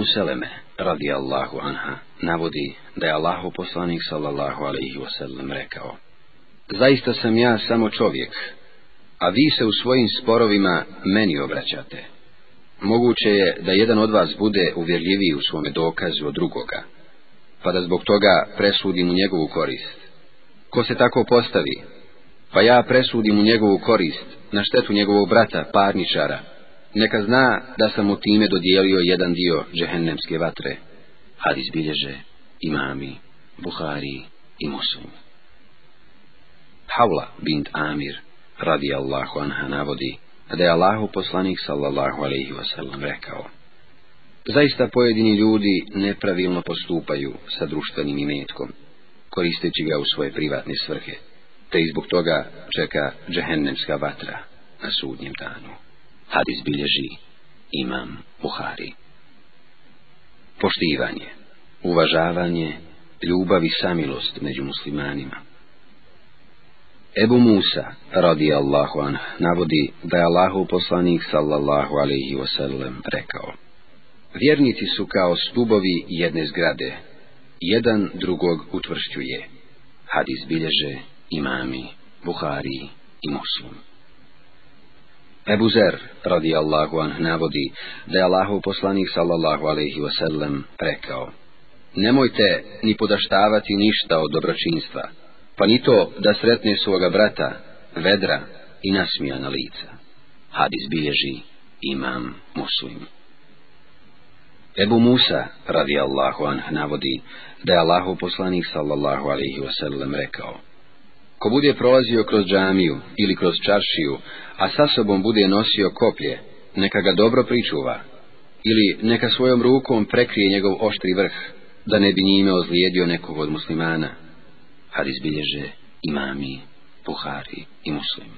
Umu Seleme, radi Allahu anha, navodi da je Allahu poslanik sallallahu alaihi wasallam rekao Zaista sam ja samo čovjek, a vi se u svojim sporovima meni obraćate. Moguće je da jedan od vas bude uvjerljiviji u svome dokazu od drugoga, pa da zbog toga presudim u njegovu korist. Ko se tako postavi, pa ja presudim u njegovu korist, na štetu njegovog brata, parničara, neka zna da sam mu time dodijelio jedan dio džehennemske vatre. Hadis bilježe imami, Buhari i Muslim. Havla bint Amir radi Allahu anha navodi da je Allahu poslanik sallallahu alaihi wasallam rekao Zaista pojedini ljudi nepravilno postupaju sa društvenim imetkom, koristeći ga u svoje privatne svrhe, te izbog zbog toga čeka džehennemska vatra na sudnjem danu. Hadis bilježi imam Buhari. Poštivanje, uvažavanje, ljubav i samilost među muslimanima. Ebu Musa, radi Allahu an, navodi da je Allahu poslanik sallallahu alaihi wasallam rekao. Vjernici su kao stubovi jedne zgrade, jedan drugog utvršćuje. Hadis bilježe imami, Buhari i muslimi. Ebu Zer, radi Allahu an, navodi da je Allahu poslanik sallallahu alaihi wasallam rekao Nemojte ni podaštavati ništa od dobročinstva, pa ni to da sretne svoga brata, vedra i nasmija na lica. Hadis bilježi imam muslim. Ebu Musa, radi Allahu an, navodi da je Allahu poslanik sallallahu alaihi wasallam rekao Ko bude prolazio kroz džamiju ili kroz čaršiju, a sa sobom bude nosio koplje, neka ga dobro pričuva, ili neka svojom rukom prekrije njegov oštri vrh, da ne bi njime ozlijedio nekog od muslimana. ali izbilježe imami, puhari i muslim.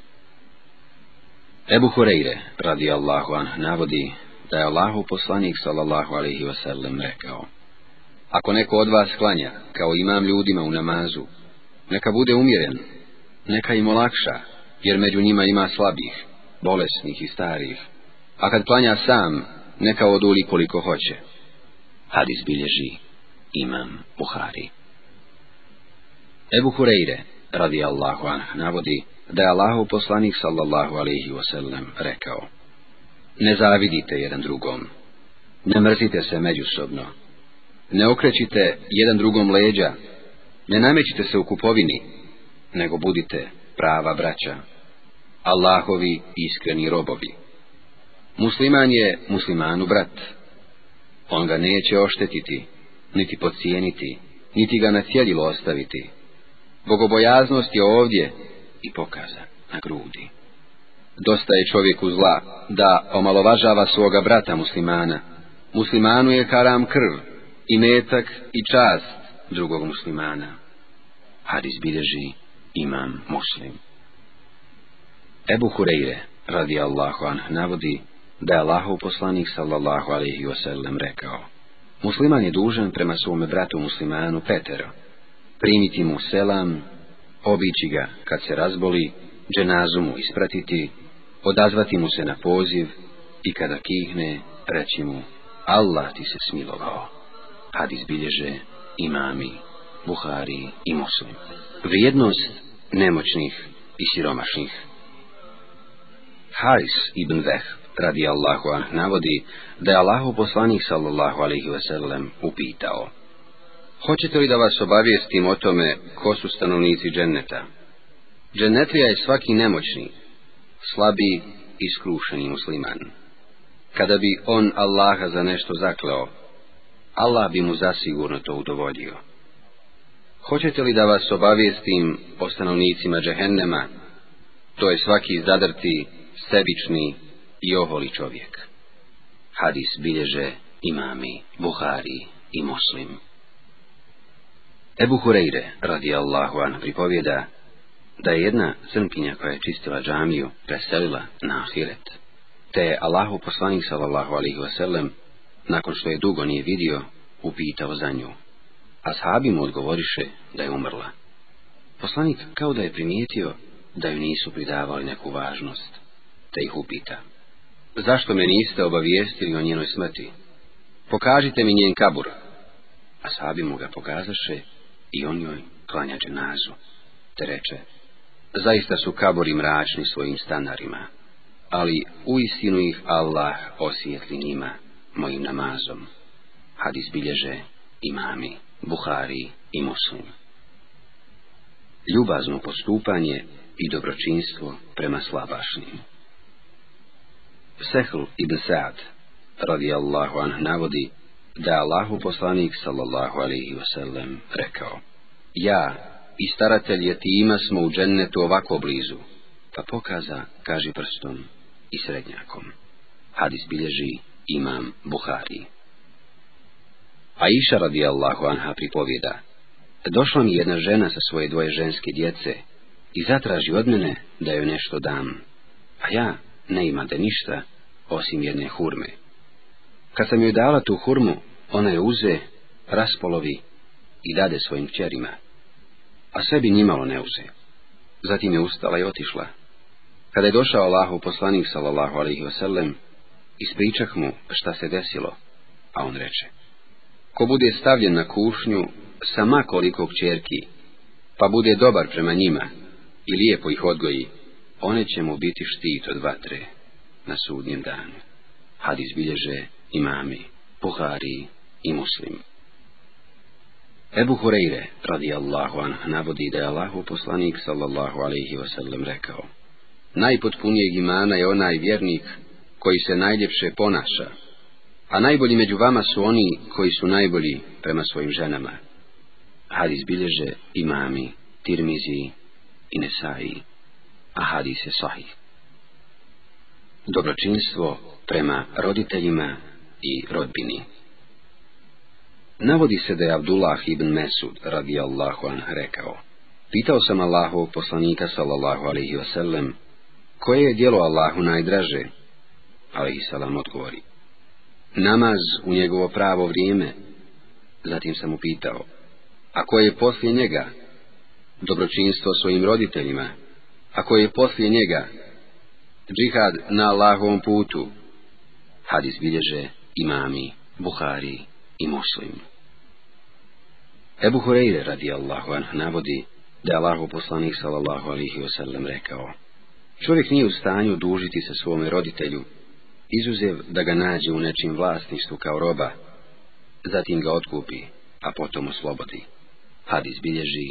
Ebu Hureyre, radi Allahu anh, navodi da je Allahu poslanik sallallahu alaihi wasallam rekao Ako neko od vas klanja, kao imam ljudima u namazu, neka bude umjeren neka im olakša, jer među njima ima slabih, bolesnih i starih. A kad planja sam, neka oduli koliko hoće. Hadis bilježi imam Buhari. Ebu Hureyre, radi Allahu anh, navodi da je Allahu poslanik sallallahu alaihi wasallam rekao Ne zavidite jedan drugom, ne mrzite se međusobno, ne okrećite jedan drugom leđa, ne namećite se u kupovini, nego budite prava braća, Allahovi iskreni robovi. Musliman je muslimanu brat. On ga neće oštetiti, niti pocijeniti, niti ga na cjedilo ostaviti. Bogobojaznost je ovdje i pokaza na grudi. Dosta je čovjeku zla da omalovažava svoga brata muslimana. Muslimanu je karam krv, i metak i čast drugog muslimana. Hadis bilježi imam muslim. Ebu Hureyre, radi Allahu anh, navodi da je Allahov poslanik sallallahu alaihi wasallam rekao Musliman je dužan prema svome bratu muslimanu Petero, primiti mu selam, obići ga kad se razboli, dženazu mu ispratiti, odazvati mu se na poziv i kada kihne, reći mu Allah ti se smilovao. Hadis izbilježe imami Buhari i Muslim. Vrijednost nemoćnih i siromašnih Hajs ibn Veh radi Allahu navodi da je Allahu poslanik sallallahu alaihi wasallam upitao Hoćete li da vas obavijestim o tome ko su stanovnici dženneta? Džennetlija je svaki nemoćni, slabi i skrušeni musliman. Kada bi on Allaha za nešto zakleo, Allah bi mu zasigurno to udovoljio. Hoćete li da vas obavijestim o stanovnicima džehennema? To je svaki zadrti, sebični i oholi čovjek. Hadis bilježe imami, Buhari i Muslim. Ebu Hureyre, Allahu an, pripovjeda da je jedna crnkinja koja je čistila džamiju preselila na Ahiret. Te je Allahu poslanik sallallahu alihi wasallam, nakon što je dugo nije vidio, upitao za nju a sahabi mu odgovoriše da je umrla. Poslanik kao da je primijetio da ju nisu pridavali neku važnost, te ih upita. Zašto me niste obavijestili o njenoj smrti? Pokažite mi njen kabur. A sahabi mu ga pokazaše i on joj klanja dženazu, te reče. Zaista su kabori mračni svojim stanarima, ali uistinu ih Allah osvijetli njima, mojim namazom. Hadis bilježe imami. Buhari i Muslim. Ljubazno postupanje i dobročinstvo prema slabašnim. Sehl ibn Sa'd, radijallahu anh, navodi da Allahu poslanik, sallallahu alihi wasallam, rekao Ja i staratelj tima smo u džennetu ovako blizu, pa pokaza, kaži prstom i srednjakom. Hadis bilježi imam Buhari. A iša radi Allahu anha pripovjeda. Došla mi jedna žena sa svoje dvoje ženske djece i zatraži od mene da joj nešto dam. A ja ne imate ništa osim jedne hurme. Kad sam joj dala tu hurmu, ona je uze, raspolovi i dade svojim čerima, A sebi nimalo ne uze. Zatim je ustala i otišla. Kada je došao Allahu poslanik sallallahu alaihi wasallam, ispričah mu šta se desilo, a on reče. Ko bude stavljen na kušnju sama kolikog čerki, pa bude dobar prema njima i lijepo ih odgoji, one će mu biti štit od vatre na sudnjem danu. had izbilježe imami, Buhari i muslim. Ebu Hureyre, Allahu anh, navodi da je Allahu poslanik, sallallahu alaihi wasallam, rekao Najpotpunijeg imana je onaj vjernik koji se najljepše ponaša, a najbolji među vama su oni koji su najbolji prema svojim ženama. Hadis bilježe imami, tirmizi i nesaji, a hadis je sahih. Dobročinstvo prema roditeljima i rodbini. Navodi se da je Abdullah ibn Mesud Allahu an, rekao. Pitao sam Allahu poslanika sallallahu alaihi wasallam, koje je dijelo Allahu najdraže? Alaihi salam odgovori namaz u njegovo pravo vrijeme. Zatim sam mu a ako je poslije njega dobročinstvo svojim roditeljima, ako je poslije njega džihad na Allahovom putu, hadis bilježe imami, Buhari i moslim. Ebu Hureyre radi Allahu navodi da je Allahu poslanik sallallahu alihi wasallam rekao Čovjek nije u stanju dužiti se svome roditelju izuzev da ga nađe u nečim vlasništvu kao roba, zatim ga otkupi, a potom oslobodi. Had izbilježi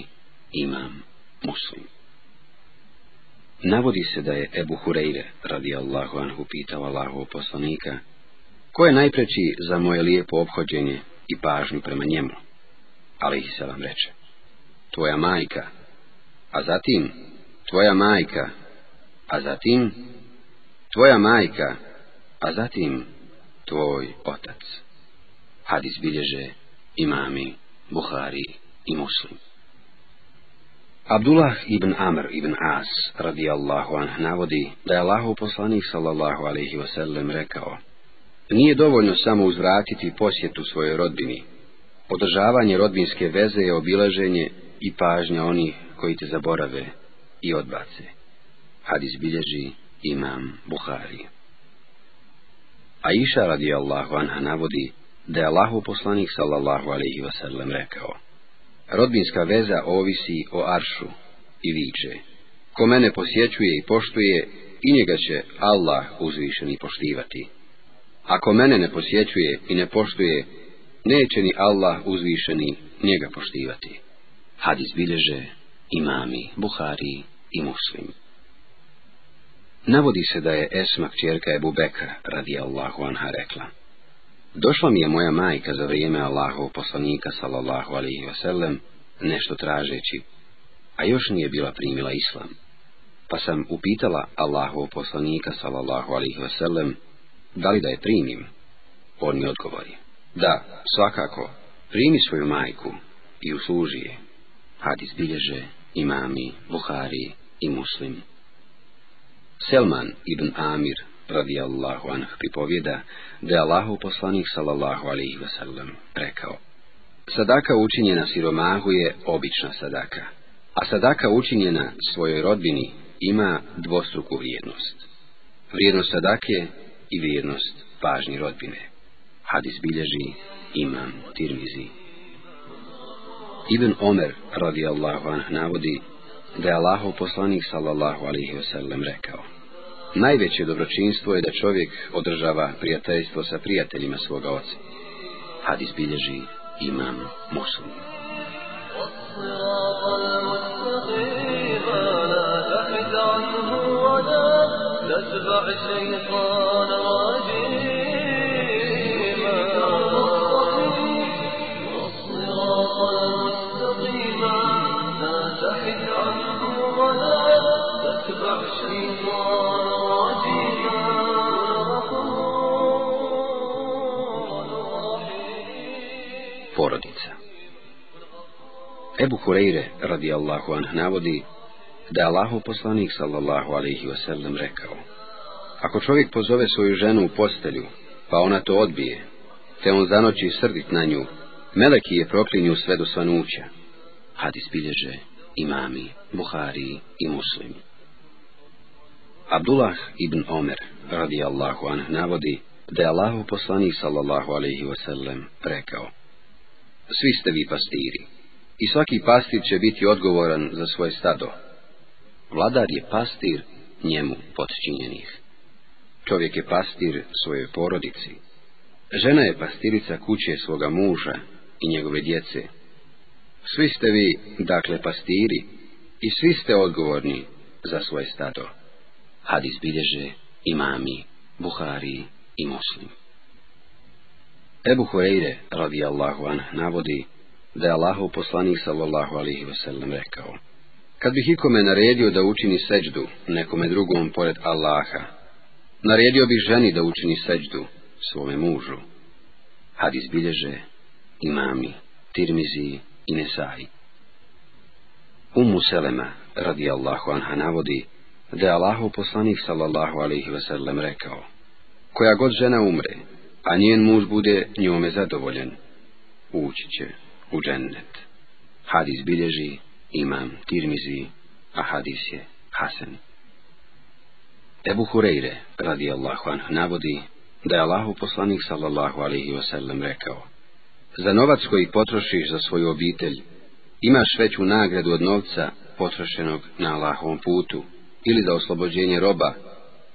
imam muslim. Navodi se da je Ebu Hureyre, radi Allahu anhu, pitao Allahu poslanika, ko je najpreći za moje lijepo obhođenje i pažnju prema njemu? Ali ih se vam reče, tvoja majka, a zatim, tvoja majka, a zatim, tvoja majka, a zatim tvoj otac. Hadis bilježe imami, Buhari i muslim. Abdullah ibn Amr ibn As Allahu anh navodi da je Allahu poslanik sallallahu alaihi wasallam rekao Nije dovoljno samo uzvratiti posjetu svojoj rodbini. Podržavanje rodbinske veze je obilaženje i pažnja onih koji te zaborave i odbace. Hadis bilježi imam Buhari. A iša radi Allahu anha navodi da je Allahu poslanik sallallahu alaihi wasallam rekao Rodbinska veza ovisi o aršu i viče Ko mene posjećuje i poštuje i njega će Allah uzvišeni poštivati. Ako mene ne posjećuje i ne poštuje, neće ni Allah uzvišeni njega poštivati. Hadis bilježe imami Buhari i muslimi. Navodi se da je Esma kćerka Ebu Bekra, radi Allahu anha, rekla. Došla mi je moja majka za vrijeme Allahov poslanika, sallallahu alihi wasallam, nešto tražeći, a još nije bila primila islam. Pa sam upitala Allahov poslanika, sallallahu alihi wasallam, da li da je primim? On mi odgovori. Da, svakako, primi svoju majku i usluži je. Hadis bilježe imami, Buhari i muslimi. Selman ibn Amir radijallahu anh pripovjeda da je Allahu poslanik sallallahu alaihi wasallam rekao Sadaka učinjena siromahu je obična sadaka, a sadaka učinjena svojoj rodbini ima dvostruku vrijednost. Vrijednost sadake i vrijednost pažnji rodbine. Hadis bilježi imam Tirmizi. Ibn Omer radijallahu anh navodi da je Allahov poslanik sallallahu alaihi wasallam rekao. Najveće dobročinstvo je da čovjek održava prijateljstvo sa prijateljima svoga oca. Hadis bilježi imam muslim. Ebu Hureyre radijallahu anh navodi da je Allahu poslanik sallallahu alaihi wasallam rekao Ako čovjek pozove svoju ženu u postelju, pa ona to odbije, te on zanoći srdit na nju, meleki je proklinju sve do svanuća. Hadis bilježe imami, Buhari i Muslim. Abdullah ibn Omer radijallahu anh navodi da je Allahu poslanik sallallahu alaihi wasallam rekao Svi ste vi pastiri, i svaki pastir će biti odgovoran za svoje stado. Vladar je pastir njemu podčinjenih. Čovjek je pastir svojoj porodici. Žena je pastirica kuće svoga muža i njegove djece. Svi ste vi, dakle, pastiri i svi ste odgovorni za svoje stado. Hadis izbilježe imami, Buhari i Muslim. Ebu Hureyre, radijallahu an, navodi da je Allahov poslanik sallallahu alihi wasallam rekao. Kad bih ikome naredio da učini seđdu nekome drugom pored Allaha, naredio bih ženi da učini seđdu svome mužu. had bilježe imami, tirmizi i nesaji Umu Selema, radi Allahu anha, navodi da je Allahov poslanik sallallahu alaihi wasallam rekao, koja god žena umre, a njen muž bude njome zadovoljen, ući će Hadis bilježi imam Tirmizi, a hadis je Hasan. Ebu Hureyre, radi Allahu navodi da je Allahu poslanik sallallahu alaihi wasallam rekao Za novac koji potrošiš za svoju obitelj, imaš veću nagradu od novca potrošenog na Allahovom putu, ili za oslobođenje roba,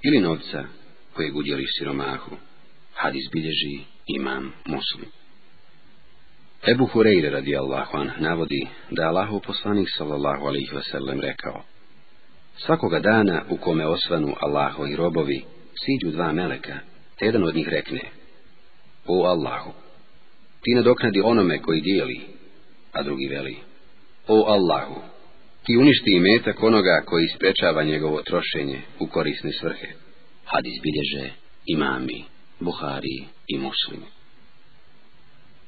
ili novca kojeg udjeliš siromahu. Hadis bilježi imam muslim. Ebu Hureyre radi Allahu navodi da je Allahu poslanik sallallahu alaihi wasallam rekao Svakoga dana u kome osvanu i robovi siđu dva meleka, te jedan od njih rekne O Allahu, ti nadoknadi onome koji dijeli, a drugi veli O Allahu, ti uništi i metak onoga koji isprečava njegovo trošenje u korisne svrhe. Hadis bilježe imami, Buhari i muslimi.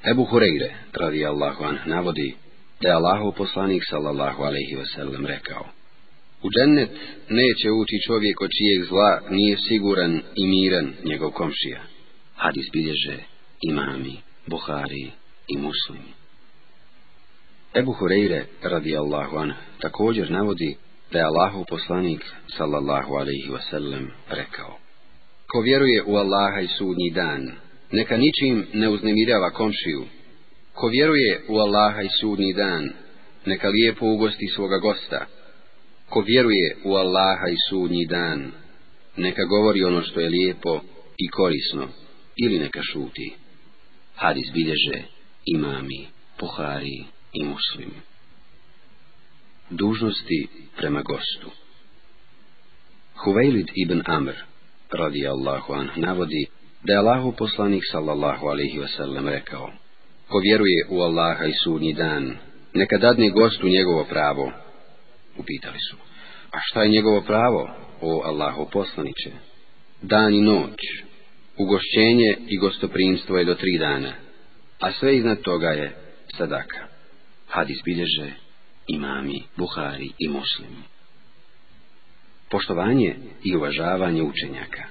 Ebu Hureyre, radi Allahu anh, navodi da je Allahov poslanik sallallahu alaihi wasallam rekao U džennet neće ući čovjek od čijeg zla nije siguran i miran njegov komšija. Hadis bilježe imami, Buhari i muslimi. Ebu Hureyre, radi Allahu također navodi da je Allahov poslanik sallallahu alaihi wasallam rekao Ko vjeruje u Allaha i sudnji dan, neka ničim ne uznemirava komšiju. Ko vjeruje u Allaha i sudnji dan, neka lijepo ugosti svoga gosta. Ko vjeruje u Allaha i sudnji dan, neka govori ono što je lijepo i korisno, ili neka šuti. Hadis bilježe imami, pohari i muslim. Dužnosti prema gostu Huvejlid ibn Amr, radi Allahu an, navodi da je Allahu poslanik sallallahu alaihi wasallam rekao, ko vjeruje u Allaha i sudnji dan, neka dadne gostu njegovo pravo. Upitali su, a šta je njegovo pravo, o Allahu poslaniće? Dan i noć, ugošćenje i gostoprimstvo je do tri dana, a sve iznad toga je sadaka. Hadis bilježe imami, buhari i muslimi. Poštovanje i uvažavanje učenjaka.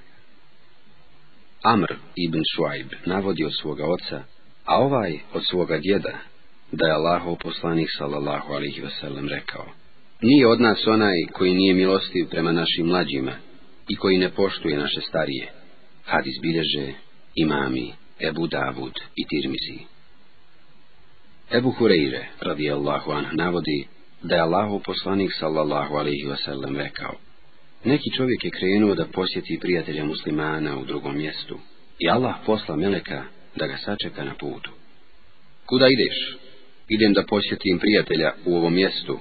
Amr ibn Šuajb navodi od svoga oca, a ovaj od svoga djeda, da je Allahov poslanik sallallahu alihi wasallam rekao. Nije od nas onaj koji nije milostiv prema našim mlađima i koji ne poštuje naše starije. Hadis bilježe imami Ebu Davud i Tirmizi. Ebu Hureyre, radijallahu anhu, navodi da je Allahov poslanik sallallahu alihi wasallam rekao. Neki čovjek je krenuo da posjeti prijatelja muslimana u drugom mjestu i Allah posla Meleka da ga sačeka na putu. Kuda ideš? Idem da posjetim prijatelja u ovom mjestu.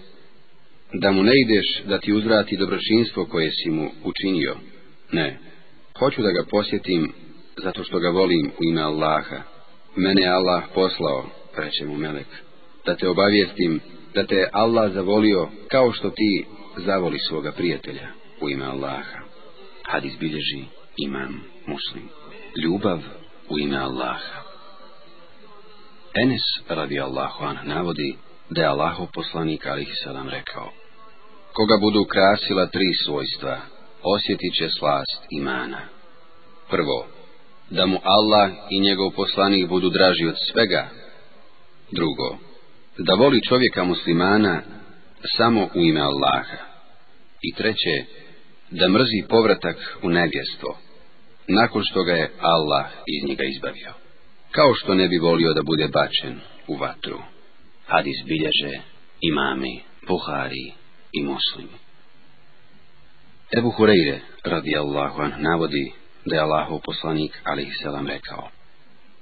Da mu ne ideš da ti uzrati dobročinstvo koje si mu učinio. Ne, hoću da ga posjetim zato što ga volim u ime Allaha. Mene Allah poslao, reče mu Melek, da te obavijestim da te Allah zavolio kao što ti zavoli svoga prijatelja u ime Allaha. Hadis izbilježi imam muslim. Ljubav u ime Allaha. Enes radi Allahu an navodi da je Allaho poslanik alihi salam rekao. Koga budu krasila tri svojstva, osjetit će slast imana. Prvo, da mu Allah i njegov poslanik budu draži od svega. Drugo, da voli čovjeka muslimana samo u ime Allaha. I treće, da mrzi povratak u nevjestvo, nakon što ga je Allah iz njega izbavio. Kao što ne bi volio da bude bačen u vatru. Hadis bilježe imami, Buhari i muslimi. Ebu Hureyre, radi Allahu navodi da je Allahov poslanik, ali selam, rekao.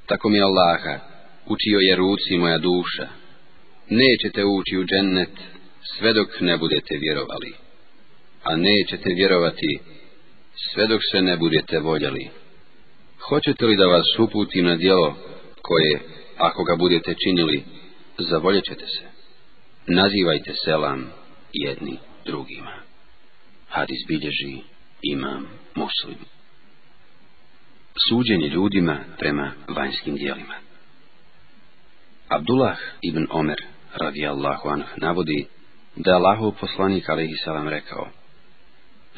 Tako mi Allaha, učio je ruci moja duša. Nećete ući u džennet sve dok ne budete vjerovali a nećete vjerovati, sve dok se ne budete voljeli. Hoćete li da vas uputi na djelo koje, ako ga budete činili, zavoljet ćete se? Nazivajte selam jedni drugima. Had bilježi imam muslim. Suđenje ljudima prema vanjskim dijelima. Abdullah ibn Omer radijallahu anh navodi da je Allahov poslanik alaihi salam rekao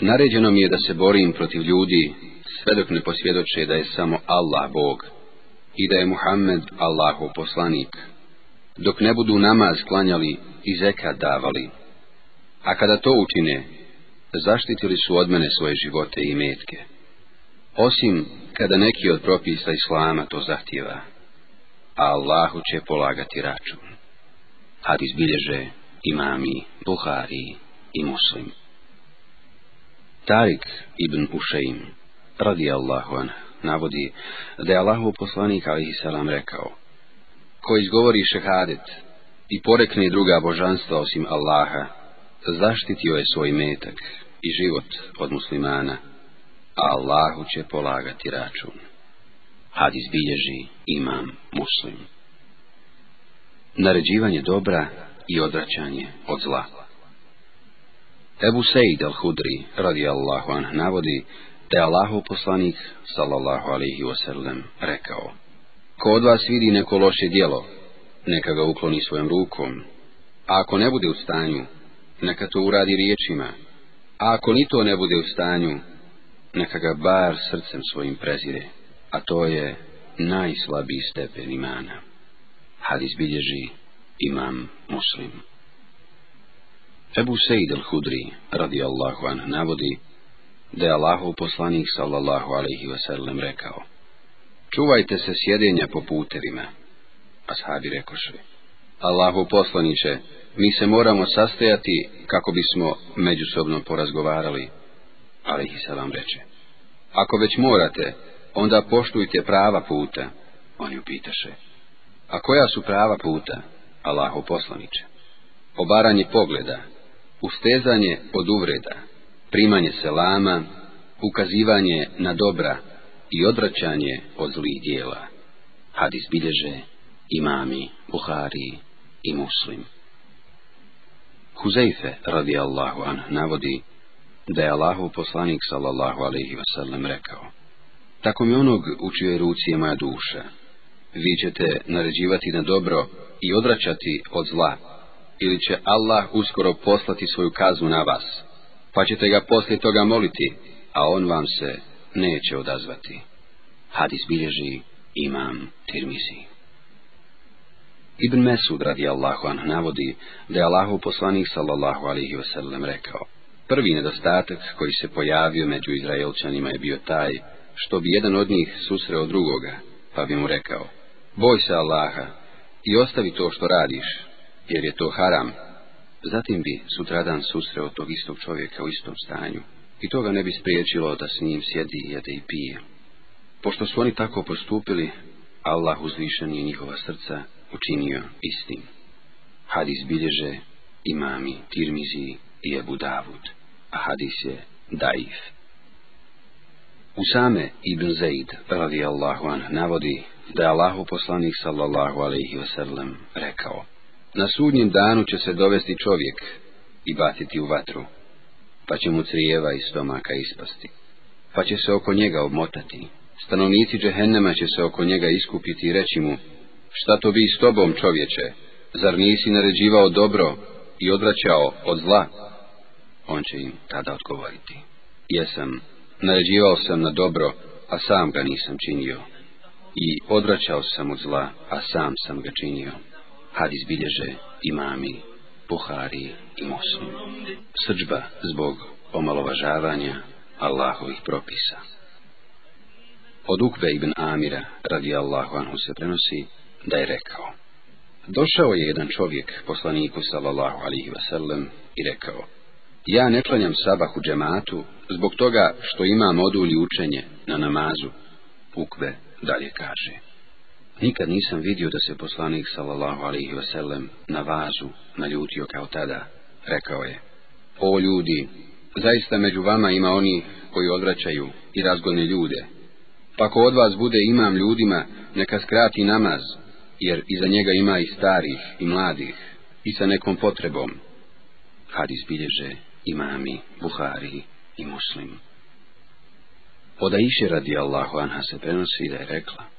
Naređeno mi je da se borim protiv ljudi, sve dok ne posvjedoče da je samo Allah Bog i da je Muhammed Allahu poslanik, dok ne budu namaz klanjali i zeka davali. A kada to učine, zaštitili su od mene svoje živote i metke. Osim kada neki od propisa Islama to zahtjeva, a Allahu će polagati račun. kad izbilježe imami, Buhari i muslim. Tarik ibn Ušeim, radi Allahu an, navodi da je Allahu poslanik alihi salam rekao Ko izgovori šehadet i porekne druga božanstva osim Allaha, zaštitio je svoj metak i život od muslimana, a Allahu će polagati račun. Hadis bilježi imam muslim. Naređivanje dobra i odraćanje od zla. Ebu Sejid al-Hudri, radi Allahu navodi te Allahu poslanik, sallallahu alihi wasallam, rekao Ko od vas vidi neko loše djelo, neka ga ukloni svojom rukom, a ako ne bude u stanju, neka to uradi riječima, a ako ni to ne bude u stanju, neka ga bar srcem svojim prezire, a to je najslabiji stepen imana. Hadis bilježi imam muslim. Ebu Sejd al-Hudri, radi Allahu an, navodi da je Allahov poslanik, sallallahu alaihi wasallam, rekao Čuvajte se sjedenja po putevima. Ashabi rekoše Allahov poslaniće, mi se moramo sastajati kako bismo međusobno porazgovarali. Alaihi vam reče Ako već morate, onda poštujte prava puta. ju pitaše. A koja su prava puta, Allahov poslaniće? Obaranje pogleda, Ustezanje od uvreda, primanje selama, ukazivanje na dobra i odraćanje od zlih dijela. Hadis bilježe imami, Buhari i muslim. Huzeife radi Allahu an navodi da je Allahu poslanik sallallahu alaihi wasallam rekao Tako mi onog u čioj moja duša. Vi ćete naređivati na dobro i odraćati od zla ili će Allah uskoro poslati svoju kaznu na vas, pa ćete ga poslije toga moliti, a on vam se neće odazvati. Hadis bilježi imam Tirmizi. Ibn Mesud radi Allahu an navodi da je Allahu poslanik sallallahu alihi wasallam rekao Prvi nedostatak koji se pojavio među Izraelčanima je bio taj što bi jedan od njih susreo drugoga, pa bi mu rekao Boj se Allaha i ostavi to što radiš, jer je to haram. Zatim bi sutradan susreo tog istog čovjeka u istom stanju. I toga ne bi spriječilo da s njim sjedi, jede i pije. Pošto su oni tako postupili, Allah uzvišen je njihova srca učinio istim. Hadis bilježe imami Tirmizi i Ebu Davud, a hadis je Daif. Usame ibn Zaid, radi Allahu an, navodi da je Allahu poslanik sallallahu alaihi wasallam rekao na sudnjem danu će se dovesti čovjek i batiti u vatru, pa će mu crijeva iz stomaka ispasti, pa će se oko njega obmotati. Stanovnici džehennema će se oko njega iskupiti i reći mu, šta to bi s tobom čovječe, zar nisi naređivao dobro i odvraćao od zla? On će im tada odgovoriti, jesam, naređivao sam na dobro, a sam ga nisam činio, i odvraćao sam od zla, a sam sam ga činio. Hadis bilježe imami, Buhari i Muslim. Srđba zbog omalovažavanja Allahovih propisa. Od Ukve ibn Amira radi Allahu anhu se prenosi da je rekao. Došao je jedan čovjek poslaniku sallallahu alihi wasallam i rekao. Ja ne klanjam sabah u džematu zbog toga što imam odulji učenje na namazu. Ukve dalje kaže. Nikad nisam vidio da se poslanik sallallahu alaihi wasallam na vazu naljutio kao tada. Rekao je, o ljudi, zaista među vama ima oni koji odvraćaju i razgone ljude. Pa ko od vas bude imam ljudima, neka skrati namaz, jer iza njega ima i starih i mladih i sa nekom potrebom. Hadis bilježe imami, buhari i muslim. Oda iše radi Allahu anha se prenosi da je rekla.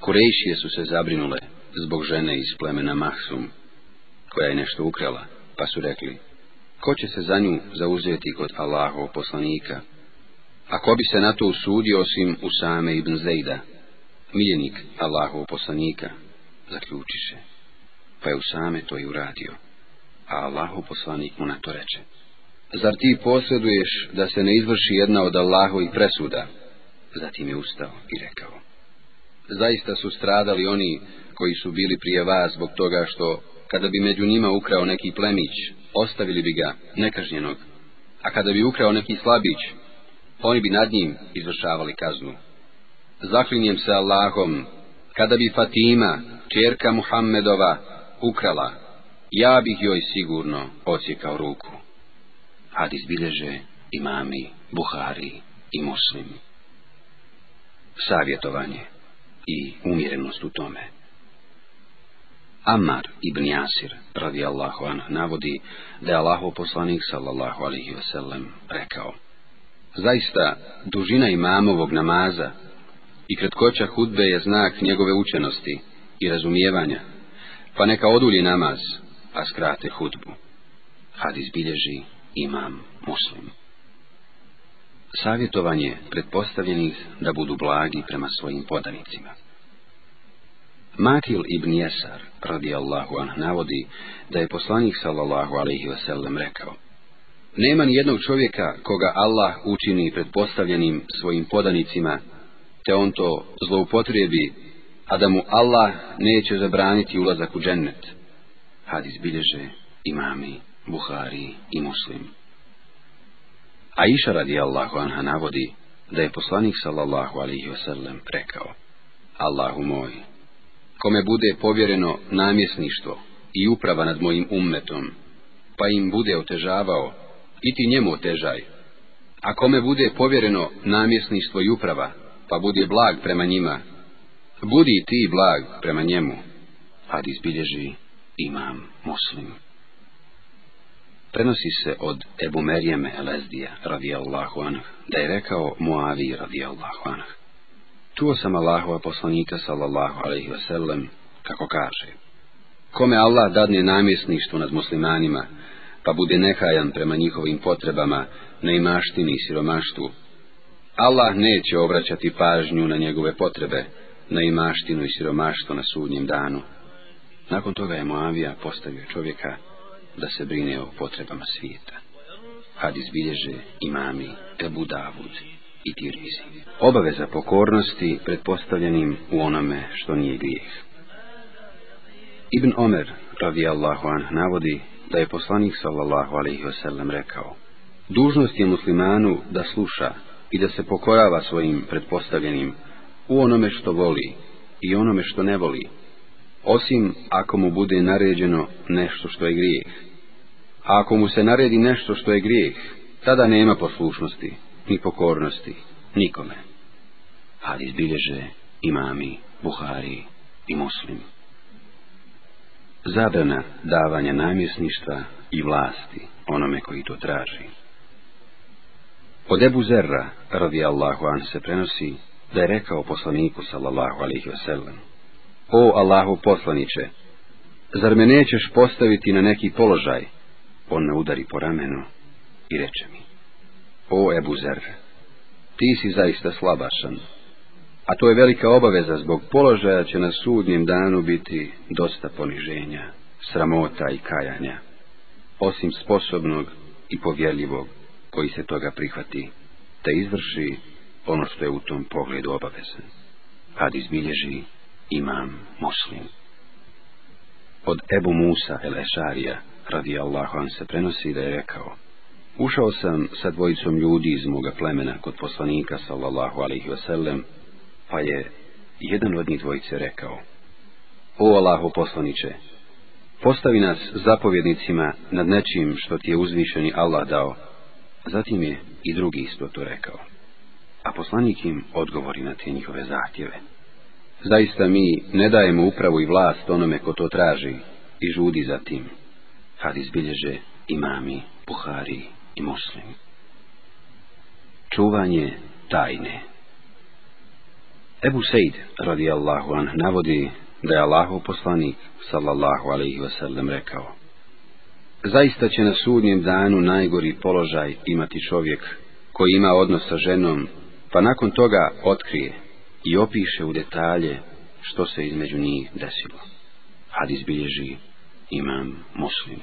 Kurejšije su se zabrinule zbog žene iz plemena Mahsum, koja je nešto ukrala, pa su rekli, ko će se za nju zauzeti kod Allahov poslanika? A ko bi se na to usudio osim Usame ibn Zejda, miljenik Allahov poslanika, zaključiše. Pa je Usame to i uradio, a Allahov poslanik mu na to reče. Zar ti posjeduješ da se ne izvrši jedna od Allahovih presuda? Zatim je ustao i rekao zaista su stradali oni koji su bili prije vas zbog toga što kada bi među njima ukrao neki plemić, ostavili bi ga nekažnjenog, a kada bi ukrao neki slabić, oni bi nad njim izvršavali kaznu. Zaklinjem se Allahom, kada bi Fatima, čerka Muhammedova, ukrala, ja bih joj sigurno ocijekao ruku. Hadis bilježe imami, Buhari i muslimi. Savjetovanje i umjerenost u tome. Amar ibn Jasir, radi Allahu an, navodi da je Allahu poslanik, sallallahu alihi wasallam, rekao Zaista, dužina imamovog namaza i kratkoća hudbe je znak njegove učenosti i razumijevanja, pa neka odulji namaz, a skrate hudbu. Hadis bilježi imam muslim. Savjetovanje pretpostavljenih da budu blagi prema svojim podanicima. Makil ibn Jesar, radi Allahu an, navodi da je poslanik sallallahu alaihi wasallam rekao Nema ni jednog čovjeka koga Allah učini pretpostavljenim svojim podanicima, te on to zloupotrijebi, a da mu Allah neće zabraniti ulazak u džennet. Hadis bilježe imami, Buhari i muslim. A iša radi Allahu anha navodi da je poslanik sallallahu alihi wasallam rekao Allahu moj, kome bude povjereno namjesništvo i uprava nad mojim ummetom, pa im bude otežavao, i ti njemu otežaj. A kome bude povjereno namjesništvo i uprava, pa bude blag prema njima, budi ti blag prema njemu. Hadis bilježi imam muslimu. Prenosi se od Ebu Merijeme Elezdija, radijallahu anh, da je rekao Muavi, radijallahu anh. Čuo sam Allahova poslanika, sallallahu alaihi wasallam, kako kaže. Kome Allah dadne namjesništvo nad muslimanima, pa bude nehajan prema njihovim potrebama, neimaštini i siromaštvu, Allah neće obraćati pažnju na njegove potrebe, na imaštinu i siromaštvo na sudnjem danu. Nakon toga je Moavija postavio čovjeka da se brine o potrebama svijeta. Hadis izbilježe imami Ebu Davud i Tirizi. Obaveza pokornosti pretpostavljenim u onome što nije grijeh. Ibn Omer Allahu an navodi da je poslanik sallallahu alaihi wasallam rekao Dužnost je muslimanu da sluša i da se pokorava svojim pretpostavljenim u onome što voli i onome što ne voli, osim ako mu bude naređeno nešto što je grijeh a ako mu se naredi nešto što je grijeh, tada nema poslušnosti, ni pokornosti, nikome. Ali izbilježe imami, buhari i muslim. Zabrana davanja namjesništva i vlasti onome koji to traži. Od Ebu Zerra, radi Allahu an, se prenosi da je rekao poslaniku, sallallahu alihi wasallam, O Allahu poslaniće, zar me nećeš postaviti na neki položaj, on me udari po ramenu i reče mi. O Ebuzer, ti si zaista slabašan, a to je velika obaveza zbog položaja će na sudnjem danu biti dosta poniženja, sramota i kajanja, osim sposobnog i povjerljivog koji se toga prihvati, te izvrši ono što je u tom pogledu obavezan. Kad izbilježi imam muslim. Od Ebu Musa Elešarija, radi Allahu se prenosi da je rekao Ušao sam sa dvojicom ljudi iz moga plemena kod poslanika sallallahu alaihi wasallam, pa je jedan od njih dvojice rekao O Allahu poslaniće, postavi nas zapovjednicima nad nečim što ti je uzvišeni Allah dao. Zatim je i drugi isto to rekao. A poslanik im odgovori na te njihove zahtjeve. Zaista mi ne dajemo upravu i vlast onome ko to traži i žudi za tim. Kad izbilježe imami, Buhari i Muslim. Čuvanje tajne Ebu Sejd radijallahu an navodi da je Allahov poslanik sallallahu alaihi wasallam rekao Zaista će na sudnjem danu najgori položaj imati čovjek koji ima odnos sa ženom, pa nakon toga otkrije i opiše u detalje što se između njih desilo. Hadis bilježi الإمام مسلم